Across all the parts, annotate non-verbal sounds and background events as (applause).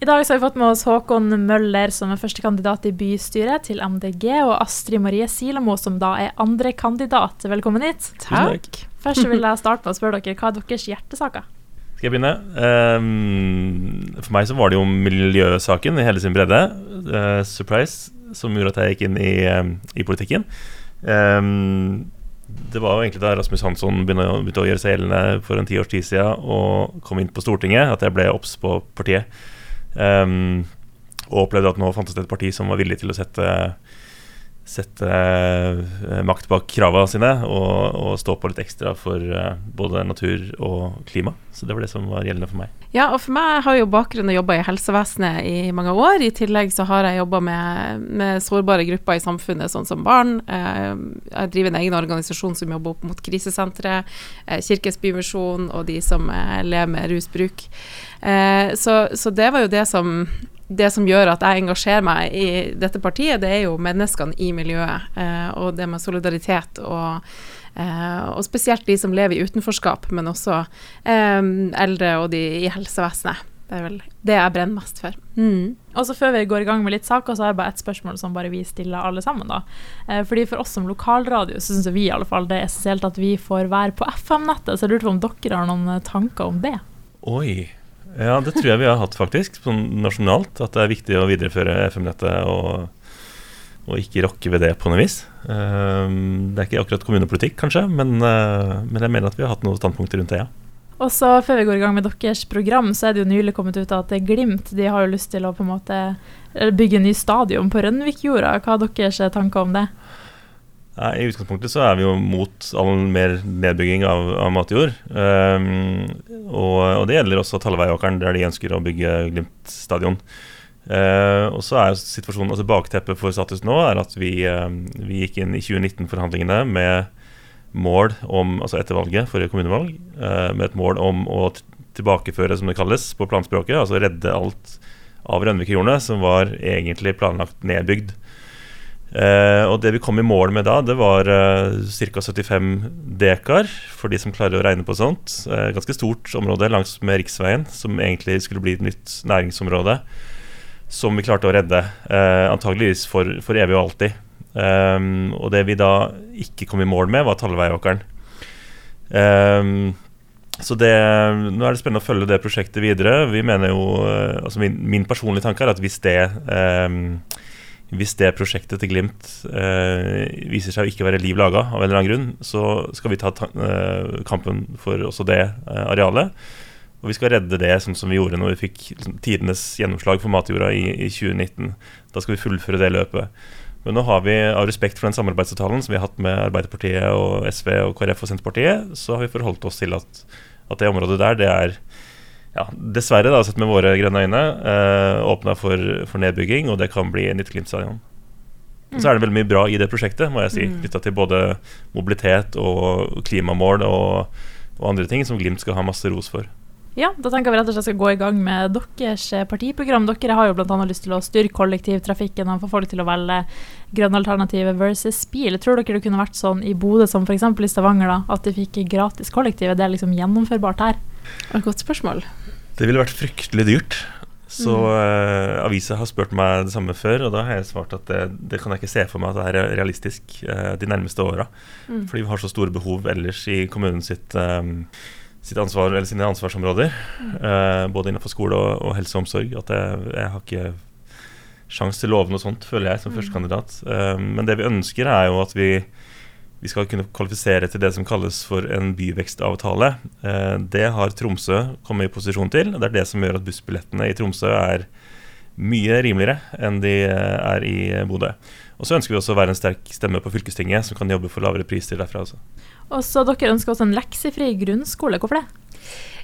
I dag så har vi fått med oss Håkon Møller som er førstekandidat i bystyret til MDG, og Astrid Marie Silamo som da er andrekandidat. Velkommen hit. Takk. Først vil jeg starte med å spørre dere, hva er deres hjertesaker? Skal jeg begynne? Um, for meg så var det jo miljøsaken i hele sin bredde. Uh, surprise, som gjorde at jeg gikk inn i, um, i politikken. Um, det var jo egentlig da Rasmus Hansson begynte, begynte å gjøre seg gjeldende for en ti års tid siden og kom inn på Stortinget, at jeg ble obs på partiet. Um, og opplevde at nå fantes det et parti som var villig til å sette, sette uh, makt bak kravene sine og, og, stå på litt ekstra for uh, både natur og klima. Så det var det som var gjeldende for meg. Ja, og for meg har jo bakgrunn å jobbe i helsevesenet i mange år. I tillegg så har jeg jobba med, med, sårbare grupper i samfunnet, sånn som barn. Uh, jeg driver en egen organisasjon som jobber opp mot krisesenteret, Kirkens Bymisjon og de som lever med rusbruk. Eh, så, så, det var jo det som, det som gjør at jeg engasjerer meg i dette partiet, det er jo menneskene i miljøet. Eh, og det med solidaritet og, eh, og spesielt de som lever i utenforskap, men også eh, eldre og de i helsevesenet. Det er vel det jeg brenner mest for. Mm. Og så Før vi går i gang med litt saker, så har jeg bare ett spørsmål som bare vi stiller alle sammen. da. Eh, fordi For oss som lokalradio så syns vi i alle fall det er essensielt at vi får være på FM-nettet. Så jeg lurte på om dere har noen tanker om det? Oi, ja, det tror jeg vi har hatt, faktisk. Sånn nasjonalt. At det er viktig å videreføre FM-nettet og, og, ikke rokke ved det på noe vis. Um, det er ikke akkurat kommunepolitikk, kanskje, men, uh, men, jeg mener at vi har hatt noen standpunkter rundt det, ja. Og så Før vi går i gang med deres program, så er det jo nylig kommet ut at Glimt de har jo lyst til å på en måte bygge en ny stadion på Rønvikjorda. Hva er deres tanker om det? I utgangspunktet så er vi jo mot all mer nedbygging av, av matjord. Um, og, og, det gjelder også Talleveiåkeren, der de ønsker å bygge Glimt stadion. Uh, og så er situasjonen, altså Bakteppet for status nå er at vi, uh, vi gikk inn i 2019-forhandlingene med mål om, altså etter valget, forrige kommunevalg, uh, med et mål om å tilbakeføre, som det kalles på planspråket, altså redde alt av Rønvikjordene som var egentlig planlagt nedbygd. Uh, og det vi kom i mål med da, det var eh, ca. 75 dekar, for de som klarer å regne på sånt. Eh, ganske stort område langs med riksveien, som egentlig skulle bli et nytt næringsområde. Som vi klarte å redde, eh, antageligvis for, for, evig og alltid. Um, og det vi da ikke kom i mål med, var tallveiåkeren Um, så det, nå er det spennende å følge det prosjektet videre. Vi mener jo, altså min, min personlige tanke er at hvis det um, hvis det prosjektet til Glimt eh, viser seg å ikke være liv laga av en eller annen grunn, så skal vi ta eh, kampen for også det eh, arealet. Og vi skal redde det sånn som vi gjorde når vi fikk liksom, tidenes gjennomslag for matjorda i, i, 2019. Da skal vi fullføre det løpet. Men nå har vi, av respekt for den samarbeidsavtalen som vi har hatt med Arbeiderpartiet og SV og KrF og Senterpartiet, så har vi forholdt oss til at, at det området der, det er ja, dessverre, da, sett med våre grønne øyne, eh, åpna for, for, nedbygging, og det kan bli nytt Glimt-stadion. Mm. Så er det veldig mye bra i det prosjektet, må jeg si, mm. knytta til både mobilitet og klimamål og, og, andre ting som Glimt skal ha masse ros for. Ja, da tenker vi rett og slett skal gå i gang med deres partiprogram. Dere har jo bl.a. lyst til å styrke kollektivtrafikken og få folk til å velge grønne alternativer versus bil. Tror dere det kunne vært sånn i Bodø som f.eks. i Stavanger, da, at de fikk gratis kollektiv? Det er liksom gjennomførbart her? Et godt spørsmål. Det ville vært fryktelig dyrt. Så mm. uh, avisa har spurt meg det samme før, og da har jeg svart at det, det kan jeg ikke se for meg at det er realistisk uh, de nærmeste åra. Mm. Fordi vi har så store behov ellers i kommunen sitt, um, sitt ansvar, eller sine ansvarsområder. Uh, både innenfor skole og, og, helse og omsorg. At jeg, jeg har ikke sjanse til å love noe sånt, føler jeg, som mm. førstekandidat. men det vi ønsker, er jo at vi vi skal kunne kvalifisere til det som kalles for en byvekstavtale. Eh, det har Tromsø kommet i posisjon til. Det er det som gjør at bussbillettene i Tromsø er mye rimeligere enn de er i Bodø. Og så ønsker vi også å være en sterk stemme på fylkestinget som kan jobbe for lavere priser derfra også. Og så Dere ønsker også en leksefri grunnskole. Hvorfor det?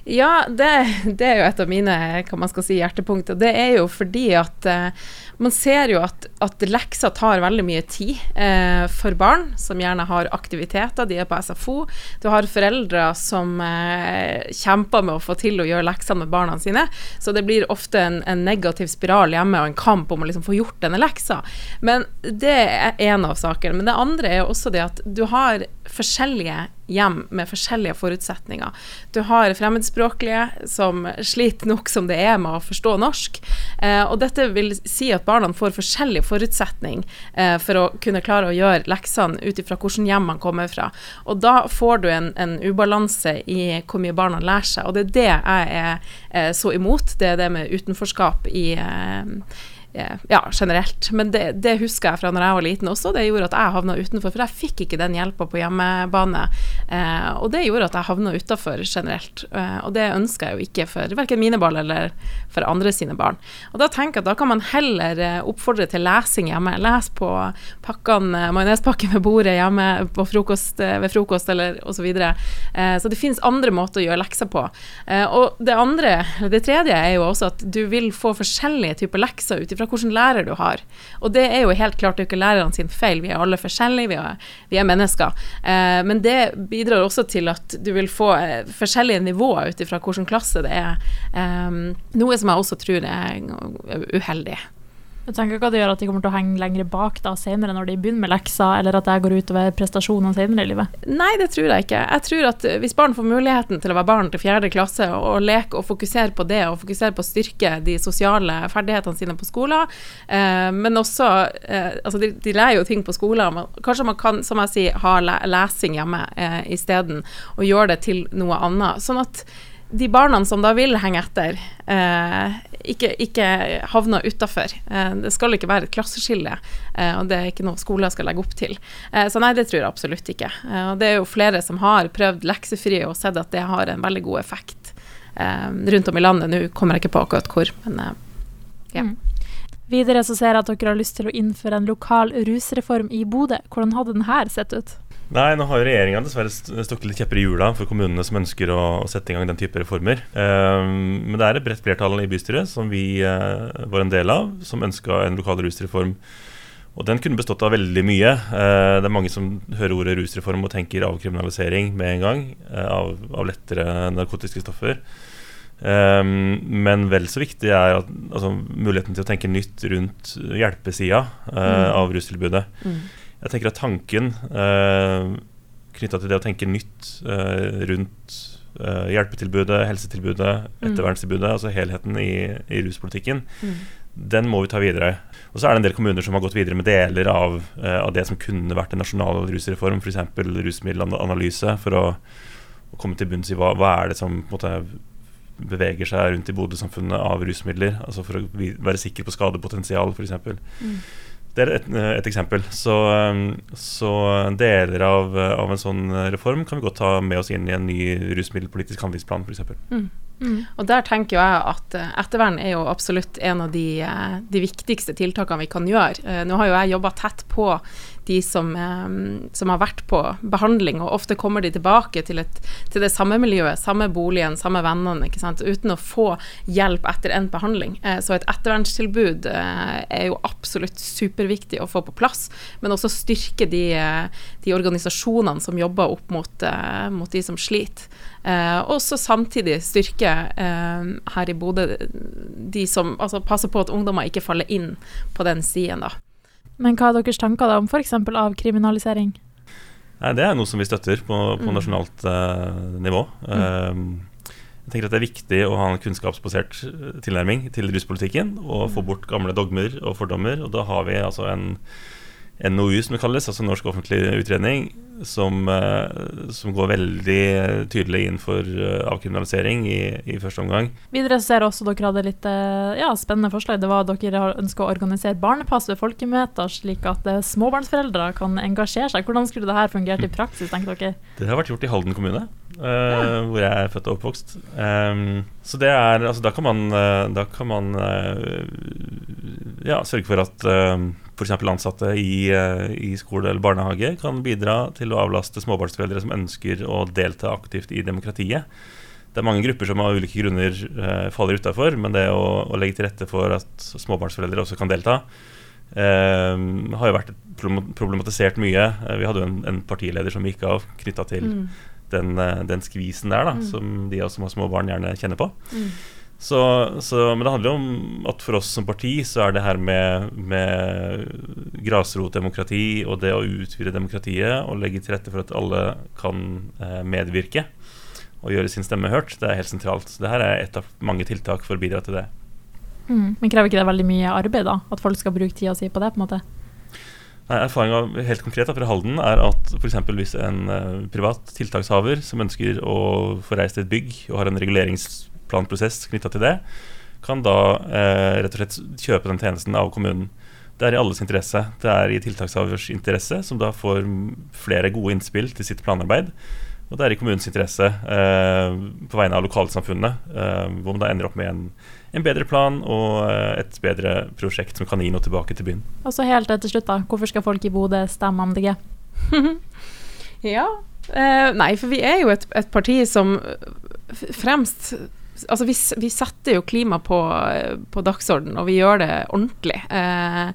Ja, det, det, er jo et av mine hva man skal si, hjertepunkter. Det er jo fordi at eh, man ser jo at, at lekser tar veldig mye tid eh, for barn som gjerne har aktiviteter, de er på SFO. Du har foreldre som eh, kjemper med å få til å gjøre leksene med barna sine, så det blir ofte en, en negativ spiral hjemme og en kamp om å liksom få gjort denne leksa. Men det er én av sakene. Men det andre er jo også det at du har forskjellige hjem med forskjellige forutsetninger. Du har fremmedspråklige som sliter nok som det er med å forstå norsk. Eh, og dette vil si at barna får forskjellig forutsetning eh, for å kunne klare å gjøre leksene ut ifra hvilket hjem man kommer fra. Og da får du en, en, ubalanse i hvor mye barna lærer seg, og det er det jeg er eh, så imot. Det er det med utenforskap i eh, ja, generelt. Men det, det, husker jeg fra når jeg var liten også. Det gjorde at jeg havna utenfor, for jeg fikk ikke den hjelpa på hjemmebane. Eh, og det gjorde at jeg havna utafor generelt. Eh, og det ønsker jeg jo ikke for verken mine barn eller for andre sine barn. Og da tenker jeg at da kan man heller eh, oppfordre til lesing hjemme. Les på pakkene, eh, majonespakken ved bordet hjemme frokost, ved frokost eller osv. Så, videre. eh, så det finnes andre måter å gjøre lekser på. Eh, og det andre, det tredje, er jo også at du vil få forskjellige typer lekser ut ifra hvilken lærer du har. Og det er jo helt klart ikke lærerne sin feil, vi er alle forskjellige, vi er, vi er mennesker. Eh, men det bidrar også til at du vil få eh, forskjellige nivåer ut ifra hvilken klasse det er. Eh, noe som jeg også tror er uheldig. Jeg tenker ikke at det gjør at de kommer til å henge lenger bak da senere når de begynner med lekser, eller at det går utover prestasjonene senere i livet? Nei, det tror jeg ikke. Jeg tror at hvis barn får muligheten til å være barn til fjerde klasse og leke og fokusere på det, og fokusere på å styrke de sosiale ferdighetene sine på skolen, eh, men også eh, Altså, de, de, lærer jo ting på skolen, men kanskje man kan, som jeg sier, ha lesing hjemme eh, isteden, og gjøre det til noe annet. Sånn at de barna som da vil henge etter, eh, ikke, ikke havner utafor. Eh, det skal ikke være et klasseskille, eh, og det er ikke noe skoler skal legge opp til. Eh, så nei, det tror jeg absolutt ikke. Eh, og det er jo flere som har prøvd leksefri og sett at det har en veldig god effekt eh, rundt om i landet. Nå kommer jeg ikke på akkurat hvor, men ja. Mm. Videre så ser jeg at dere har lyst til å innføre en lokal rusreform i Bodø. Hvordan hadde den her sett ut? Nei, nå har jo regjeringa dessverre stukket litt kjepper i hjula for kommunene som ønsker å, sette i gang den type reformer. Um, men det er et bredt flertall i bystyret som vi uh, var en del av, som ønska en lokal rusreform. Og den kunne bestått av veldig mye. Uh, det er mange som hører ordet rusreform og tenker avkriminalisering med en gang uh, av, av, lettere narkotiske stoffer. Um, men vel så viktig er at, altså, muligheten til å tenke nytt rundt hjelpesida mm. av rustilbudet. Mm. Jeg tenker at tanken eh, knytta til det å tenke nytt eh, rundt eh, hjelpetilbudet, helsetilbudet, mm. altså helheten i, i ruspolitikken, mm. den må vi ta videre. Og så er det en del kommuner som har gått videre med deler av, eh, av det som kunne vært en nasjonal rusreform, f.eks. rusmiddelanalyse, for å, å, komme til bunns i hva, hva er det som måte, beveger seg rundt i Bodø-samfunnet av rusmidler. Altså for å være sikker på skadepotensial, f.eks. Mm. Det er et, et eksempel. Så, um, så, deler av, av, en sånn reform kan vi godt ta med oss inn i en ny rusmiddelpolitisk handlingsplan, f.eks. Mm. Mm. Og der tenker jeg at eh, ettervern er jo absolutt en av de, eh, de viktigste tiltakene vi kan gjøre. Eh, nå har jo jeg jobba tett på de som, som, har vært på behandling, og ofte kommer de tilbake til, et, til det samme miljøet, samme boligen, samme vennene, uten å få hjelp etter en behandling. Så et ettervernstilbud er jo absolutt superviktig å få på plass, men også styrke de, de organisasjonene som jobber opp mot, mot de som sliter. Eh, og så samtidig styrke eh, her i Bodø de som altså, passer på at ungdommer ikke faller inn på den stien, da. Men hva er deres tanker da om f.eks. avkriminalisering? Nei, Det er noe som vi støtter på, på mm. nasjonalt uh, nivå. Mm. Um, jeg tenker at Det er viktig å ha en kunnskapsbasert tilnærming til ruspolitikken. Og få mm. bort gamle dogmer og fordommer. Og da har vi altså en NOU, som det kalles, altså Norsk offentlig utredning, som, uh, som, går veldig tydelig inn for uh, avkriminalisering i, i, første omgang. Videre ser også dere hadde litt uh, ja, spennende forslag. Det var at dere ønsker å organisere barnepass ved folkemøter, slik at småbarnsforeldre kan engasjere seg. Hvordan skulle dette fungert i praksis, tenker dere? Det har vært gjort i Halden kommune, ja. hvor jeg er født og oppvokst. Um, så det er, altså, da kan man, da kan man ja, sørge for at f.eks. ansatte i, eh, i, skole eller barnehage kan bidra til å avlaste småbarnsforeldre som ønsker å delta aktivt i demokratiet. Det er mange grupper som av ulike grunner eh, faller utafor, men det å, å, legge til rette for at småbarnsforeldre også kan delta, eh, har jo vært problematisert mye. Eh, vi hadde jo en, en partileder som gikk av knytta til mm. den, eh, den, skvisen der, da, mm. som de som har små barn, gjerne kjenner på. Mm. Så, så, men det handler om at for oss som parti så er det her med, med grasrotdemokrati og det å utvide demokratiet og legge til rette for at alle kan eh, medvirke og gjøre sin stemme hørt, det er helt sentralt. Så det her er et av mange tiltak for å bidra til det. Mm. Men krever ikke det veldig mye arbeid, da? At folk skal bruke tida si på det? på en måte? Nei, Erfaringa helt konkret fra Halden er at f.eks. hvis en uh, privat tiltakshaver som ønsker å få reist et bygg og har en reguleringsplanprosess knytta til det, kan da eh, rett og slett kjøpe den tjenesten av kommunen. Det er i alles interesse. Det er i tiltakshavers interesse, som da får flere gode innspill til sitt planarbeid. Og det er i kommunens interesse eh, på vegne av lokalsamfunnet, hvor man da ender opp med en en bedre plan og eh, et bedre prosjekt som kan gi noe tilbake til byen. Og så helt til slutt, da. Hvorfor skal folk i Bodø stemme MDG? (laughs) ja, eh, nei, for vi er jo et, et parti som fremst Altså, vi, vi, setter jo klima på, på dagsorden, og vi gjør det ordentlig. Eh,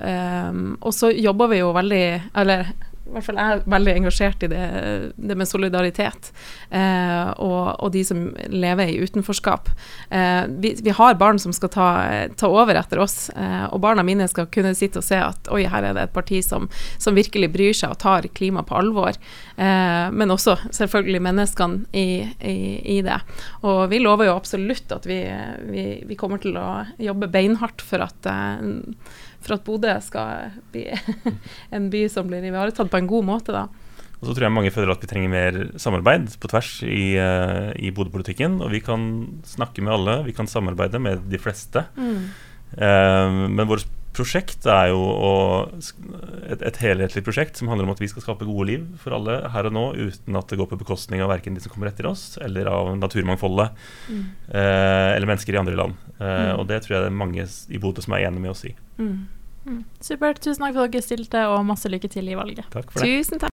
eh, og så jobber vi jo veldig Eller i hvert fall jeg er veldig engasjert i det, det med solidaritet eh, og, og, de som lever i utenforskap. Eh, vi, vi, har barn som skal ta, ta over etter oss, eh, og barna mine skal kunne sitte og se at oi, her er det et parti som, som virkelig bryr seg og tar klima på alvor. Eh, men også selvfølgelig menneskene i, i, i, det. Og vi lover jo absolutt at vi, vi, vi kommer til å jobbe beinhardt for at eh, for at Bodø skal bli (laughs) en by som blir ivaretatt på en god måte. da. Og så tror jeg mange føler at vi trenger mer samarbeid på tvers i, uh, i Bodø-politikken. Og vi kan snakke med alle, vi kan samarbeide med de fleste. Mm. Um, men vårt prosjekt er jo å, et, et, helhetlig prosjekt som handler om at vi skal skape gode liv for alle her og nå, uten at det går på bekostning av verken de som kommer etter oss, eller av naturmangfoldet, mm. uh, eller mennesker i andre land. Mm. Og det tror jeg det er mange i Bodø som er enig med oss i. Mm. Mm. Supert. Tusen takk for at dere stilte, og masse lykke til i valget. Takk for det. Tusen takk.